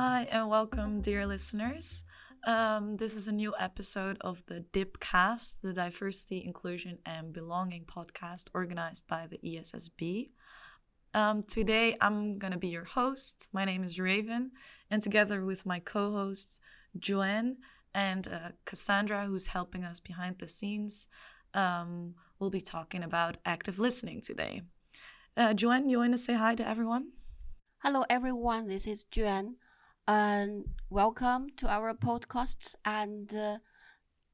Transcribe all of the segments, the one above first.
Hi, and welcome, dear listeners. Um, this is a new episode of the DIPcast, the Diversity, Inclusion, and Belonging podcast organized by the ESSB. Um, today, I'm going to be your host. My name is Raven, and together with my co hosts, Joanne and uh, Cassandra, who's helping us behind the scenes, um, we'll be talking about active listening today. Uh, Joanne, you want to say hi to everyone? Hello, everyone. This is Juan, and welcome to our podcast. And uh,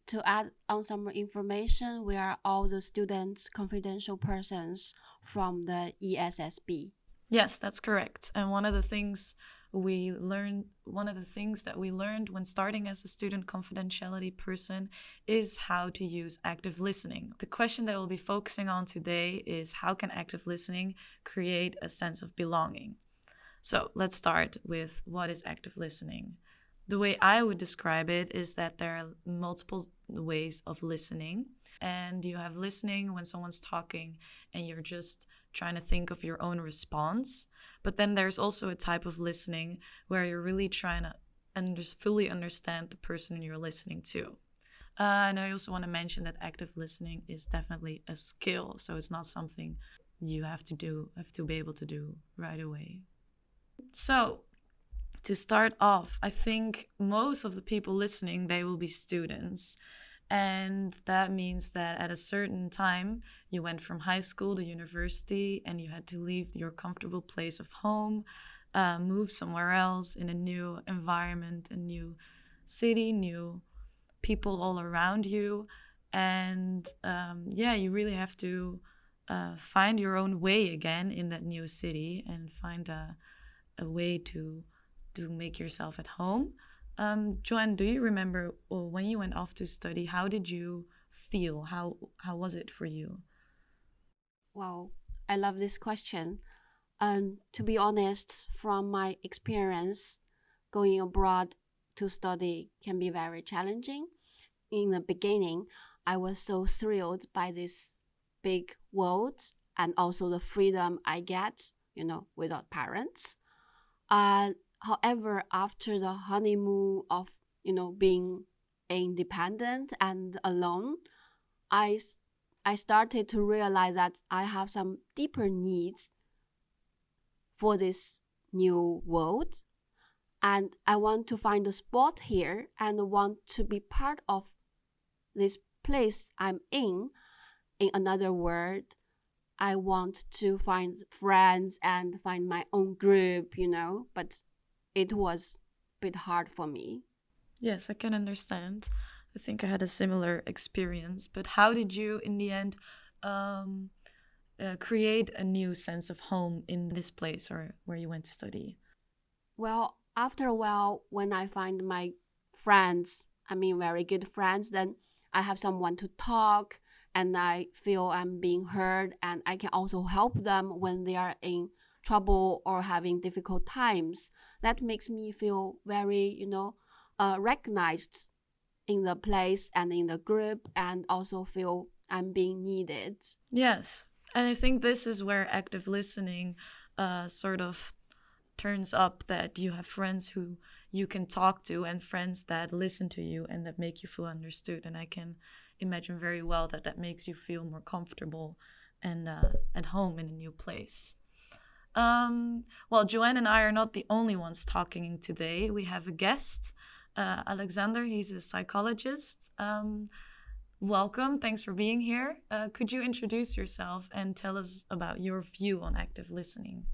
to add on some information, we are all the students, confidential persons from the ESSB. Yes, that's correct. And one of the things we learned, one of the things that we learned when starting as a student confidentiality person is how to use active listening. The question that we'll be focusing on today is how can active listening create a sense of belonging? So let's start with what is active listening. The way I would describe it is that there are multiple ways of listening, and you have listening when someone's talking and you're just trying to think of your own response. But then there's also a type of listening where you're really trying to under- fully understand the person you're listening to. Uh, and I also want to mention that active listening is definitely a skill, so it's not something you have to do, have to be able to do right away. So, to start off, I think most of the people listening, they will be students. And that means that at a certain time, you went from high school to university and you had to leave your comfortable place of home, uh, move somewhere else in a new environment, a new city, new people all around you. And um, yeah, you really have to uh, find your own way again in that new city and find a a way to to make yourself at home. Um, Joanne, do you remember when you went off to study? How did you feel? How how was it for you? Wow, I love this question. And to be honest, from my experience, going abroad to study can be very challenging. In the beginning, I was so thrilled by this big world and also the freedom I get, you know, without parents. Uh, however, after the honeymoon of you know being independent and alone, I I started to realize that I have some deeper needs for this new world, and I want to find a spot here and want to be part of this place I'm in. In another word, I want to find friends and find my own group, you know, but it was a bit hard for me. Yes, I can understand. I think I had a similar experience, but how did you, in the end, um, uh, create a new sense of home in this place or where you went to study? Well, after a while, when I find my friends, I mean, very good friends, then I have someone to talk and I feel I'm being heard and I can also help them when they are in trouble or having difficult times. That makes me feel very, you know, uh, recognized in the place and in the group and also feel I'm being needed. Yes. And I think this is where active listening uh, sort of turns up that you have friends who you can talk to and friends that listen to you and that make you feel understood. And I can imagine very well that that makes you feel more comfortable and uh, at home in a new place. Um, well, Joanne and I are not the only ones talking today. We have a guest, uh, Alexander. He's a psychologist. Um, welcome. Thanks for being here. Uh, could you introduce yourself and tell us about your view on active listening?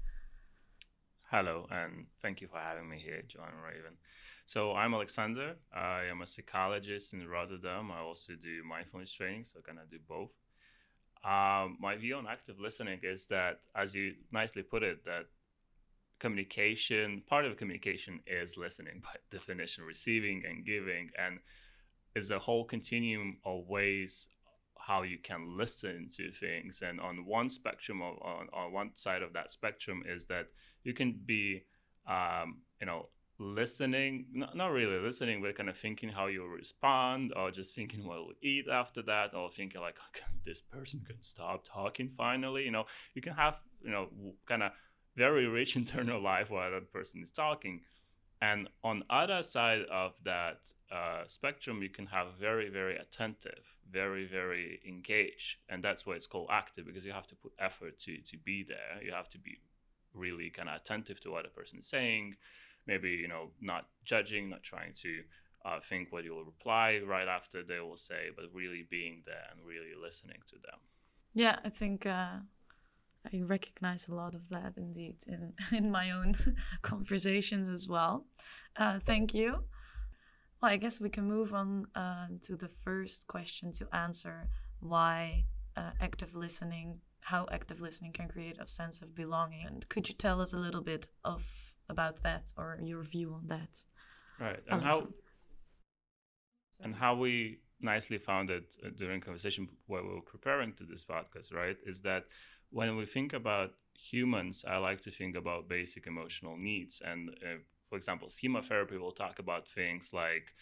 Hello, and thank you for having me here, Joanne Raven. So I'm Alexander. I am a psychologist in Rotterdam. I also do mindfulness training, so I kind of do both. Um, my view on active listening is that, as you nicely put it, that communication, part of communication is listening by definition, receiving and giving, and is a whole continuum of ways how you can listen to things. And on one spectrum of on, on one side of that spectrum is that you can be um, you know listening not, not really listening but kind of thinking how you'll respond or just thinking what you'll eat after that or thinking like okay, this person can stop talking finally you know? You can have you know kind of very rich internal life while that person is talking. And on other side of that uh, spectrum, you can have very, very attentive, very, very engaged, and that's why it's called active because you have to put effort to to be there. You have to be really kind of attentive to what a person is saying, maybe you know not judging, not trying to uh, think what you'll reply right after they will say, but really being there and really listening to them. Yeah, I think uh, I recognize a lot of that indeed in, in my own conversations as well. Uh, thank you. Well, I guess we can move on uh, to the first question to answer why uh, active listening, how active listening can create a sense of belonging. And could you tell us a little bit of about that or your view on that? Right, and how and how we nicely found it uh, during conversation while we were preparing to this podcast, right, is that when we think about humans, I like to think about basic emotional needs. And uh, for example, schema therapy will talk about things like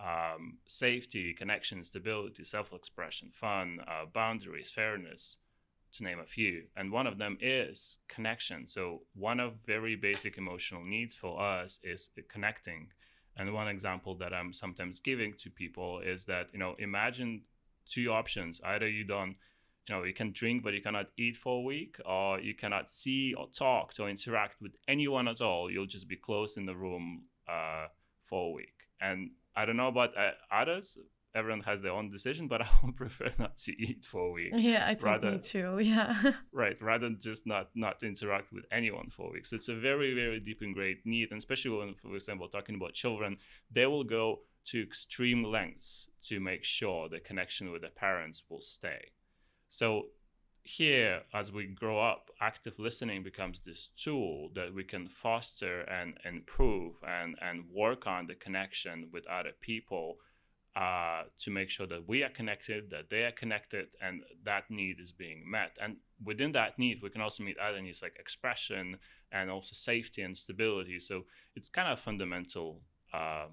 um, safety, connection, stability, self expression, fun, uh, boundaries, fairness, to name a few. And one of them is connection. So, one of very basic emotional needs for us is connecting. And one example that I'm sometimes giving to people is that, you know, imagine two options. Either you don't you know you can drink but you cannot eat for a week or you cannot see or talk or interact with anyone at all you'll just be closed in the room uh, for a week and i don't know about uh, others everyone has their own decision but i would prefer not to eat for a week. Yeah i think rather, me too yeah. Right rather than just not not interact with anyone for weeks. it's a very very deep ingrained need and especially when for example talking about children they will go to extreme lengths to make sure the connection with their parents will stay. So here, as we grow up, active listening becomes this tool that we can foster and improve and, and work on the connection with other people uh, to make sure that we are connected, that they are connected, and that need is being met. And within that need, we can also meet other needs like expression and also safety and stability. So it's kind of a fundamental uh,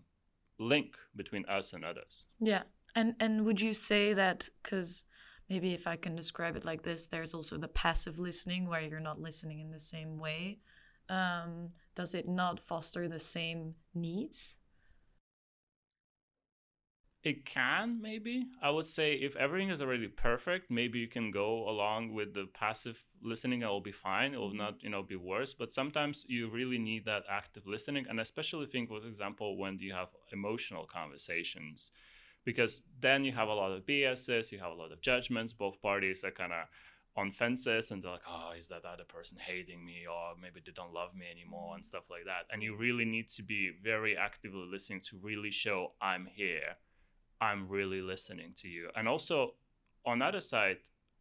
link between us and others. Yeah, and and would you say that because maybe if I can describe it like this, there's also the passive listening where you're not listening in the same way. Um, does it not foster the same needs? It can, maybe. I would say if everything is already perfect, maybe you can go along with the passive listening. It will be fine. It will mm-hmm. not, you know, be worse. But sometimes you really need that active listening, and especially think, for example, when you have emotional conversations because then you have a lot of BSs, you have a lot of judgments. Both parties are kind of on fences and they're like, oh, is that other person hating me? Or maybe they don't love me anymore and stuff like that. And you really need to be very actively listening to really show I'm here. I'm really listening to you. And also on the other side,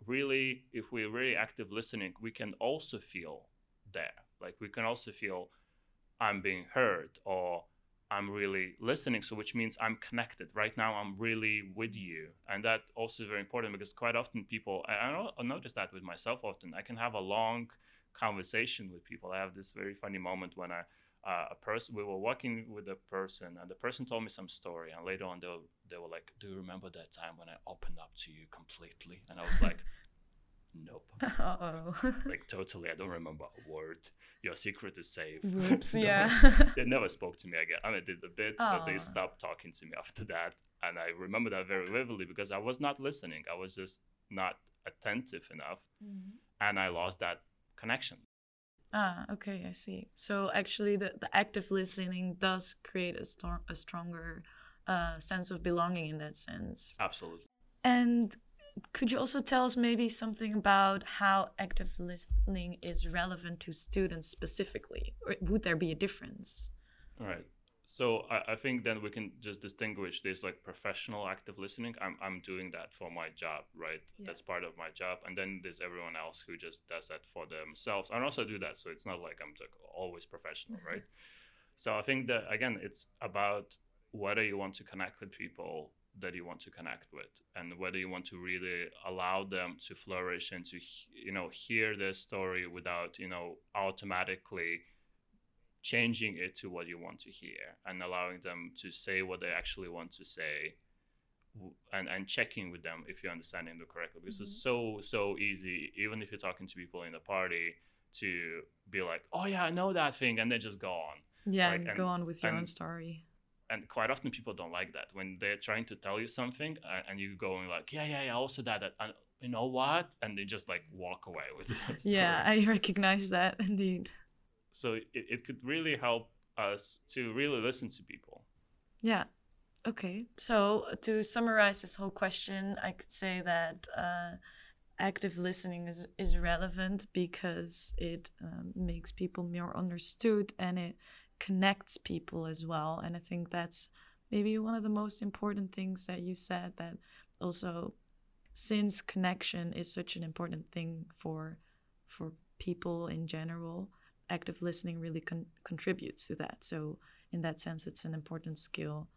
really, if we're really active listening, we can also feel there. Like we can also feel I'm being heard or I'm really listening. So, which means I'm connected. Right now, I'm really with you. And that also is very important because quite often people, I, I notice that with myself often, I can have a long conversation with people. I have this very funny moment when I, uh, a person, we were walking with a person and the person told me some story. And later on, they were, they were like, Do you remember that time when I opened up to you completely? And I was like, Nope. oh like totally, I don't remember a word. Your secret is safe. Whoops, yeah. they never spoke to me again. I mean, they did a bit, oh. but they stopped talking to me after that. And I remember that very vividly because I was not listening. I was just not attentive enough. Mm-hmm. And I lost that connection. Ah, okay, I see. So actually, the, the active listening does create a, stor- a stronger uh, sense of belonging in that sense. Absolutely. And could you also tell us maybe something about how active listening is relevant to students specifically? Or would there be a difference? All right. So I, I think then we can just distinguish there's like professional active listening. I'm, I'm doing that for my job, right? Yeah. That's part of my job. And then there's everyone else who just does that for themselves. I also do that. So it's not like I'm like always professional, mm-hmm. right? So I think that again, it's about whether you want to connect with people that you want to connect with and whether you want to really allow them to flourish and to you know hear their story without you know automatically changing it to what you want to hear and allowing them to say what they actually want to say and and checking with them if you're understanding them correctly because mm-hmm. it's so so easy even if you're talking to people in the party to be like oh yeah i know that thing and then just go on Yeah, Like, and and- go on with your own story. and quite often people don't like that when they're trying to tell you something and you going like yeah yeah yeah also that, that and you know what and they just like walk away with story. Yeah, I recognize that indeed. So it, it could really help us to really listen to people Yeah. Okay. So to summarize this whole question, I could say that uh, active listening is, is relevant because it um, makes people more understood and it connects people as well. And I think that's maybe one of the most important things that you said that also since connection is such an important thing for for people in general active listening really con- contributes to that. So in that sense it's an important skill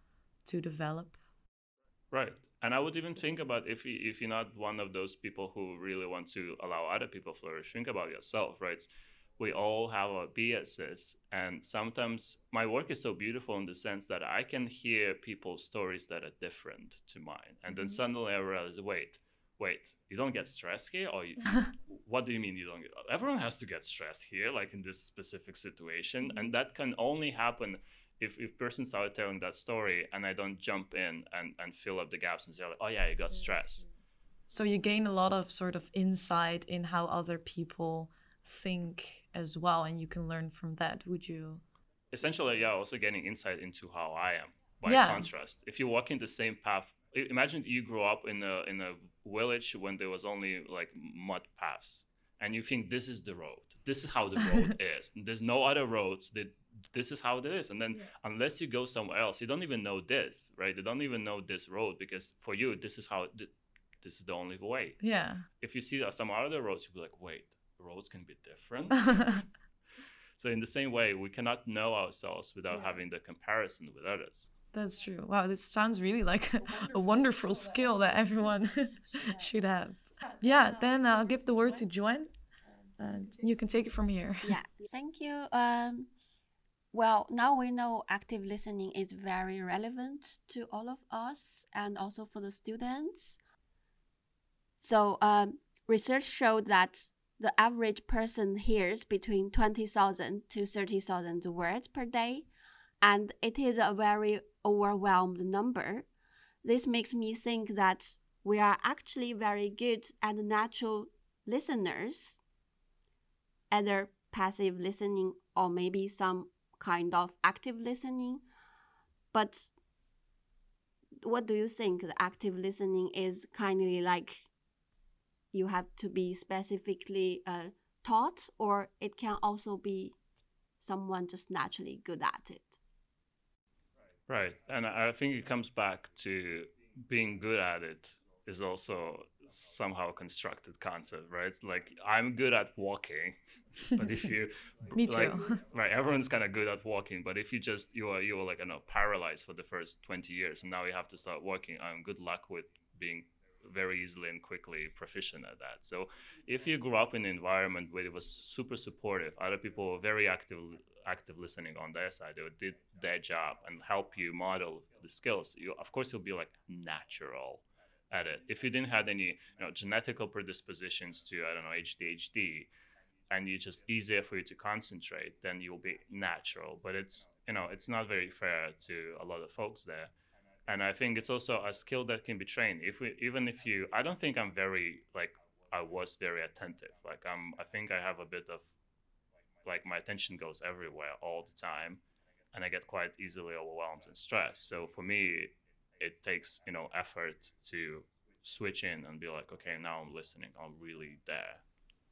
to develop. Right. And I would even think about if you, if you're not one of those people who really want to allow other people flourish, think about yourself, right? We all have our biases, and sometimes my work is so beautiful in the sense that I can hear people's stories that are different to mine, and then mm-hmm. suddenly I realize, wait, wait, you don't get stressed here, or you, what do you mean you don't get? Everyone has to get stressed here, like in this specific situation, mm-hmm. and that can only happen if if person started telling that story and I don't jump in and and fill up the gaps and say like, oh yeah, you got stress. so you gain a lot of sort of insight in how other people think as well and you can learn from that would you Essentially, yeah, also getting insight into how I am by Yeah. contrast. If you walk in the same path, imagine you grew up in a in a village when there was only like mud paths, and you think this is the road. This is how the road is. There's no other roads. That this is how it is. And then unless you go somewhere else, you don't even know this, right? You don't even know this road because for you, this is how th- this is the only way. yeah if you see some other roads, you'll be like, wait, roads can be different. so in the same way, we cannot know ourselves without having the comparison with others. That's true. Wow this sounds really like a, a wonderful skill that everyone should have. yeah then i'll give the word to joanne and you can take it from here. Yeah thank you. Um well now we know active listening is very relevant to all of us and also for the students. So um, research showed that the average person hears between 20000 to 30000 words per day and it is a very overwhelmed number this makes me think that we are actually very good and natural listeners either passive listening or maybe some kind of active listening. But what do you think the active listening is kindly like you have to be specifically uh, taught or it can also be someone just naturally good at it? Right. And I think it comes back to being good at it is also somehow a constructed concept, right? It's like I'm good at walking, but if you Me like, too. right, everyone's kind of good at walking, but if you just you are you are like you know paralyzed for the first twenty years, and now you have to start walking, um, good luck with being very easily and quickly proficient at that. So if you grew up in an environment where it was super supportive, other people were very active active listening on their side, they did their job and help you model the skills. You of course you'll be like natural at it. If you didn't have any you know genetical predispositions to I don't know ADHD, and you just easier for you to concentrate, then you'll be natural. But it's you know it's not very fair to a lot of folks there, and I think it's also a skill that can be trained. If we even if you, I don't think I'm very like I was very attentive. Like I'm, I think I have a bit of like my attention goes everywhere all the time, and I get quite easily overwhelmed and stressed. So for me, it takes you know effort to switch in and be like, okay, now I'm listening. I'm really there.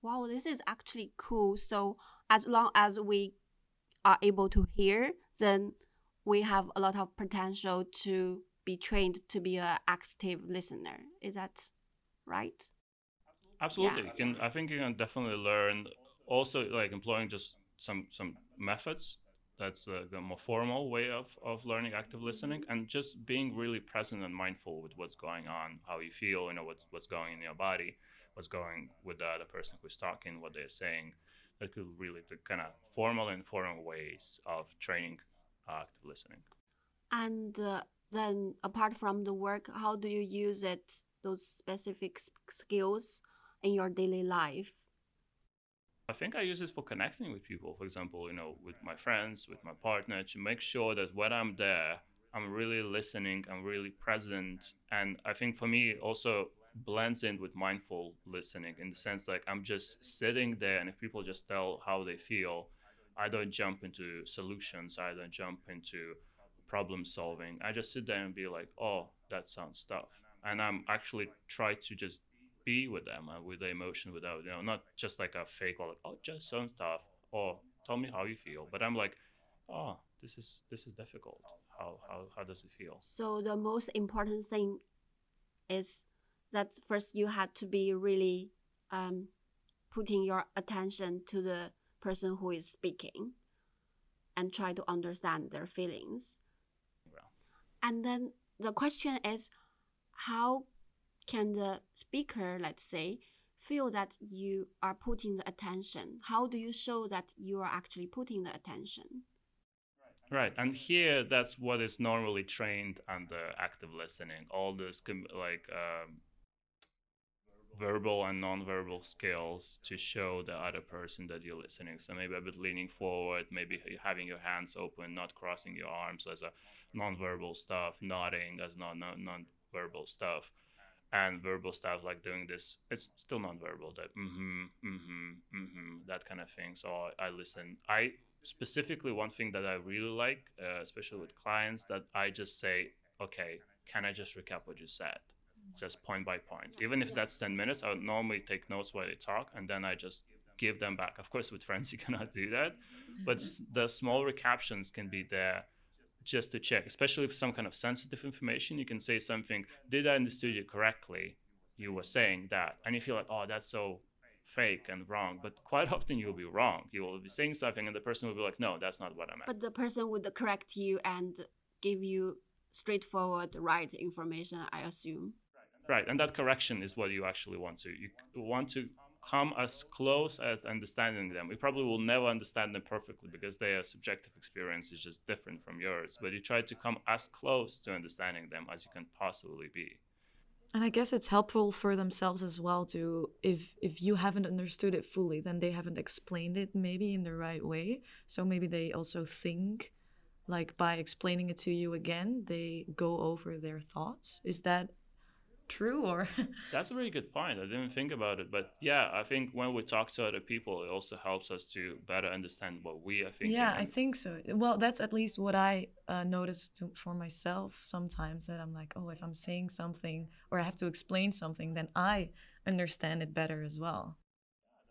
Wow, this is actually cool. So as long as we are able to hear, then we have a lot of potential to be trained to be an active listener. Is that right? Absolutely, you can. I think you can definitely learn. Also, like employing just some some methods. That's uh, the more formal way of, of learning active listening, and just being really present and mindful with what's going on, how you feel, you know what's what's going in your body, what's going with the other person who's talking, what they're saying. That could really the kind of formal and informal ways of training uh, active listening. And uh, then, apart from the work, how do you use it? Those specific skills in your daily life. I think I use it for connecting with people. For example, you know, with my friends, with my partner, to make sure that when I'm there, I'm really listening, I'm really present. And I think for me, it also blends in with mindful listening in the sense like I'm just sitting there, and if people just tell how they feel, I don't jump into solutions, I don't jump into problem solving. I just sit there and be like, oh, that sounds tough. And I'm actually try to just be with them and uh, with the emotion without, you know, not just like a fake or like, oh, just some stuff or tell me how you feel. But I'm like, oh, this is this is difficult. How how how does it feel? So the most important thing is that first you had to be really um, putting your attention to the person who is speaking and try to understand their feelings. Well. And then the question is how can the speaker, let's say, feel that you are putting the attention? How do you show that you are actually putting the attention? Right, and here that's what is normally trained under active listening. All this like um, verbal and non-verbal skills to show the other person that you're listening. So maybe a bit leaning forward, maybe having your hands open, not crossing your arms as a non-verbal stuff, nodding as non non-verbal stuff and verbal stuff like doing this. It's still non-verbal that mm-hmm mm-hmm mm-hmm that kind of thing. So i, I listen. I specifically one thing that i really like uh, especially with clients that i just say okay can i just recap what you said? Just point by point. Even if that's 10 minutes i would normally take notes while they talk and then i just give them back. Of course with friends you cannot do that but the small recaptions can be there just to check, especially if some kind of sensitive information. You can say something, did I understood you correctly? You were saying that. And you feel like, oh, that's so fake and wrong. But quite often you'll be wrong. You will be saying something and the person will be like, no, that's not what I meant. But the person would correct you and give you straightforward, right information, I assume. Right. And that correction is what you actually want to. You want to come as close as understanding them. We probably will never understand them perfectly because their subjective experience is just different from yours. But you try to come as close to understanding them as you can possibly be. And I guess it's helpful for themselves as well to if if you haven't understood it fully, then they haven't explained it maybe in the right way. So maybe they also think like by explaining it to you again, they go over their thoughts. Is that true or that's a really good point. I didn't think about it but yeah i think when we talk to other people it also helps us to better understand what we are thinking yeah i think so. Well that's at least what i uh, noticed for myself sometimes that i'm like oh if i'm saying something or i have to explain something then i understand it better as well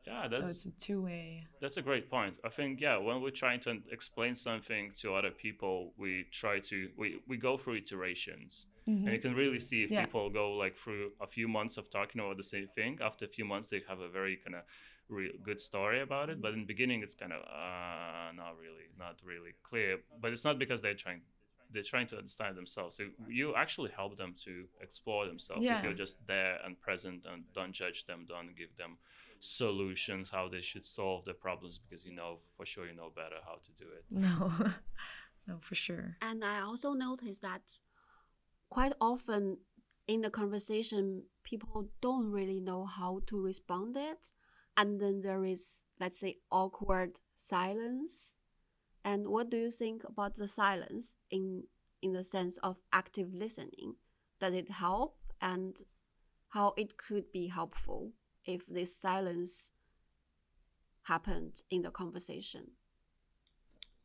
yeah, that's so it's a two way. That's a great point. I think yeah, when we're trying to explain something to other people, we try to we, we go through iterations. Mm-hmm. And you can really see if yeah. people go like through a few months of talking about the same thing. After a few months, they have a very kind of real good story about it. But in the beginning, it's kind of uh, not really, not really clear. But it's not because they're trying they're trying to understand themselves. So you actually help them to explore themselves yeah. if you're just there and present and don't judge them, don't give them solutions how they should solve the problems because you know for sure you know better how to do it. No, no, for sure. And I also noticed that quite often in the conversation, people don't really know how to respond it, and then there is let's say awkward silence. And what do you think about the silence in in the sense of active listening? Does it help, and how it could be helpful if this silence happened in the conversation?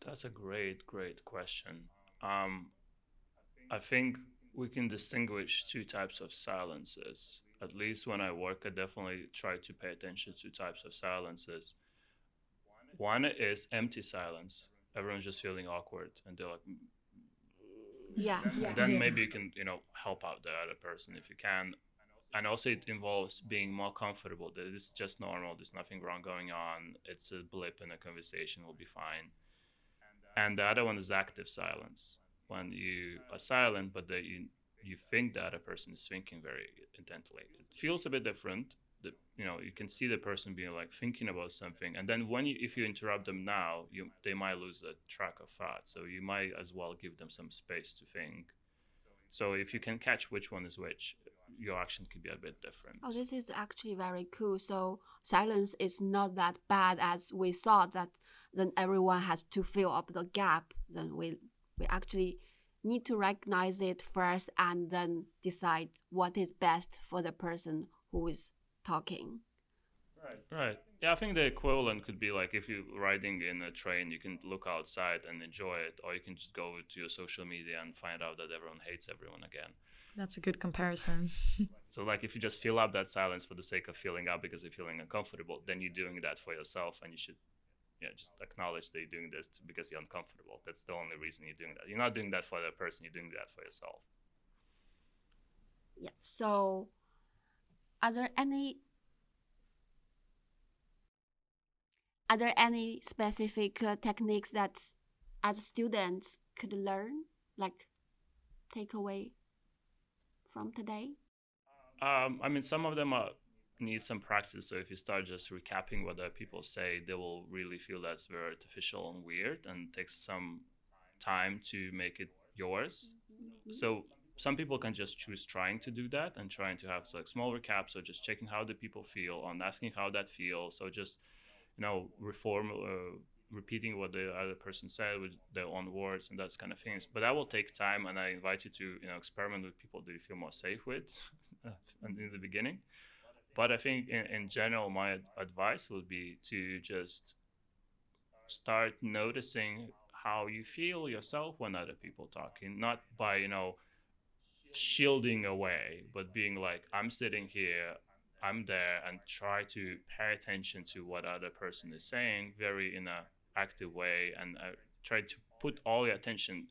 That's a great, great question. Um, I think we can distinguish two types of silences. At least when I work, I definitely try to pay attention to types of silences. One is empty silence. Everyone's just feeling awkward and they're like, yeah. yeah. Then yeah. maybe you can, you know, help out the other person if you can. And also, it involves being more comfortable that is just normal. There's nothing wrong going on. It's a blip in a conversation. Will be fine. And the other one is active silence when you are silent, but that you you think the other person is thinking very intently. It feels a bit different. The, you know you can see the person being like thinking about something, and then when you if you interrupt them now, you they might lose the track of thought. So you might as well give them some space to think. So if you can catch which one is which, your action could be a bit different. Oh, this is actually very cool. So silence is not that bad as we thought that then everyone has to fill up the gap. Then we we actually need to recognize it first and then decide what is best for the person who is talking. Right. Right. Yeah, I think the equivalent could be like if you're riding in a train, you can look outside and enjoy it, or you can just go to your social media and find out that everyone hates everyone again. That's a good comparison. so, like, if you just fill up that silence for the sake of filling up because you're feeling uncomfortable, then you're doing that for yourself, and you should, yeah, just acknowledge that you're doing this because you're uncomfortable. That's the only reason you're doing that. You're not doing that for the person. You're doing that for yourself. Yeah. So, are there any are there any specific uh, techniques that as students could learn like take away from today? Um, i mean some of them are, need some practice so if you start just recapping what other people say they will really feel that's very artificial and weird and takes some time to make it yours. Mm-hmm. so some people can just choose trying to do that and trying to have like small recaps or just checking how the people feel and asking how that feels. So just you know reform uh, repeating what the other person said with their own words and that kind of things. But that will take time and i invite you to you know experiment with people that you feel more safe with in the beginning. But i think in, in general my advice would be to just start noticing how you feel yourself when other people talking not by you know shielding away but being like i'm sitting here I'm there and try to pay attention to what other person is saying very in a active way and uh, try to put all your attention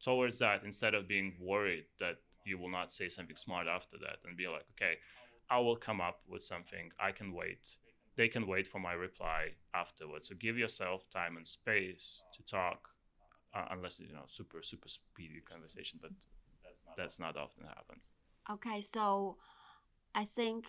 towards that instead of being worried that you will not say something smart after that and be like okay I will come up with something. I can wait. They can wait for my reply afterwards. So give yourself time and space to talk uh, unless you know super super speedy conversation but that's not often happens. Okay so I think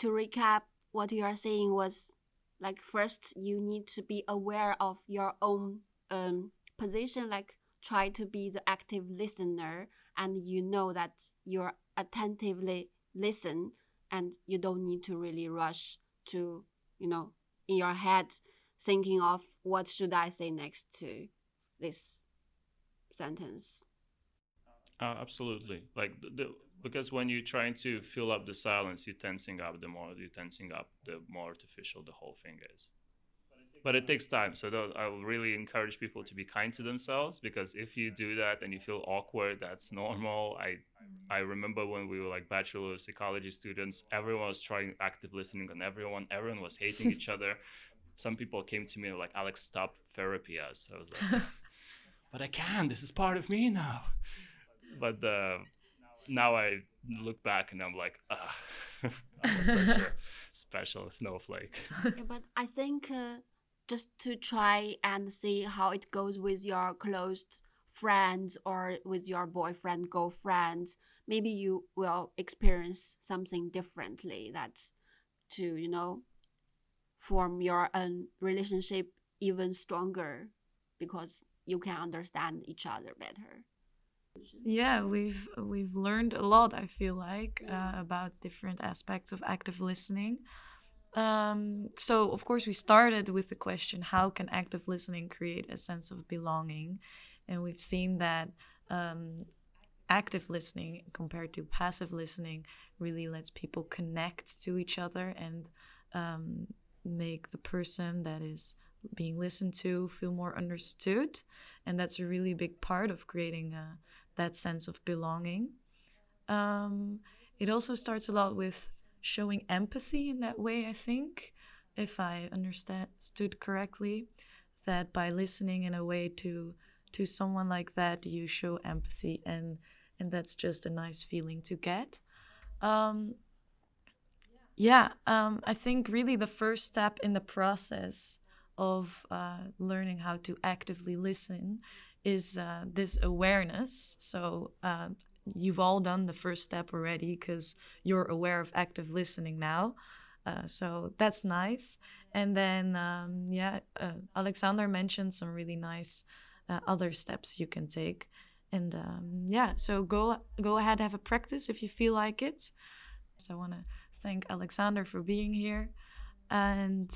to recap, what you are saying was like first you need to be aware of your own um, position, like try to be the active listener, and you know that you're attentively listen, and you don't need to really rush to you know in your head thinking of what should I say next to this sentence. Uh, absolutely, like the, the because when you're trying to fill up the silence, you're tensing up. The more you're tensing up, the more artificial the whole thing is. But it takes time. So I will really encourage people to be kind to themselves because if you do that and you feel awkward, that's normal. I I remember when we were like bachelor of psychology students, everyone was trying active listening on everyone. Everyone was hating each other. Some people came to me like, Alex, stop therapy us. I was like, but I can. This is part of me now. But uh, now I look back and I'm like, ah, I'm such a special snowflake. yeah, but I think uh, just to try and see how it goes with your close friends or with your boyfriend, girlfriend, maybe you will experience something differently. That's to you know form your own relationship even stronger because you can understand each other better yeah we've we've learned a lot i feel like uh, about different aspects of active listening. Um, so of course we started with the question how can active listening create a sense of belonging? And we've seen that um, active listening compared to passive listening really lets people connect to each other and um, make the person that is being listened to feel more understood. And that's a really big part of creating a that sense of belonging. Um, it also starts a lot with showing empathy in that way, I think, if I understood correctly, that by listening in a way to to someone like that, you show empathy, and and that's just a nice feeling to get. Um, yeah, um, I think really the first step in the process of uh, learning how to actively listen is uh, this awareness. So uh, you've all done the first step already because you're aware of active listening now. Uh, so that's nice. And then, um, yeah, uh, Alexander mentioned some really nice uh, other steps you can take. and um, yeah, so go go ahead have a practice if you feel like it. So I want to thank Alexander for being here, and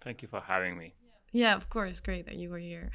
thank you for having me. Yeah, of course, great that you were here.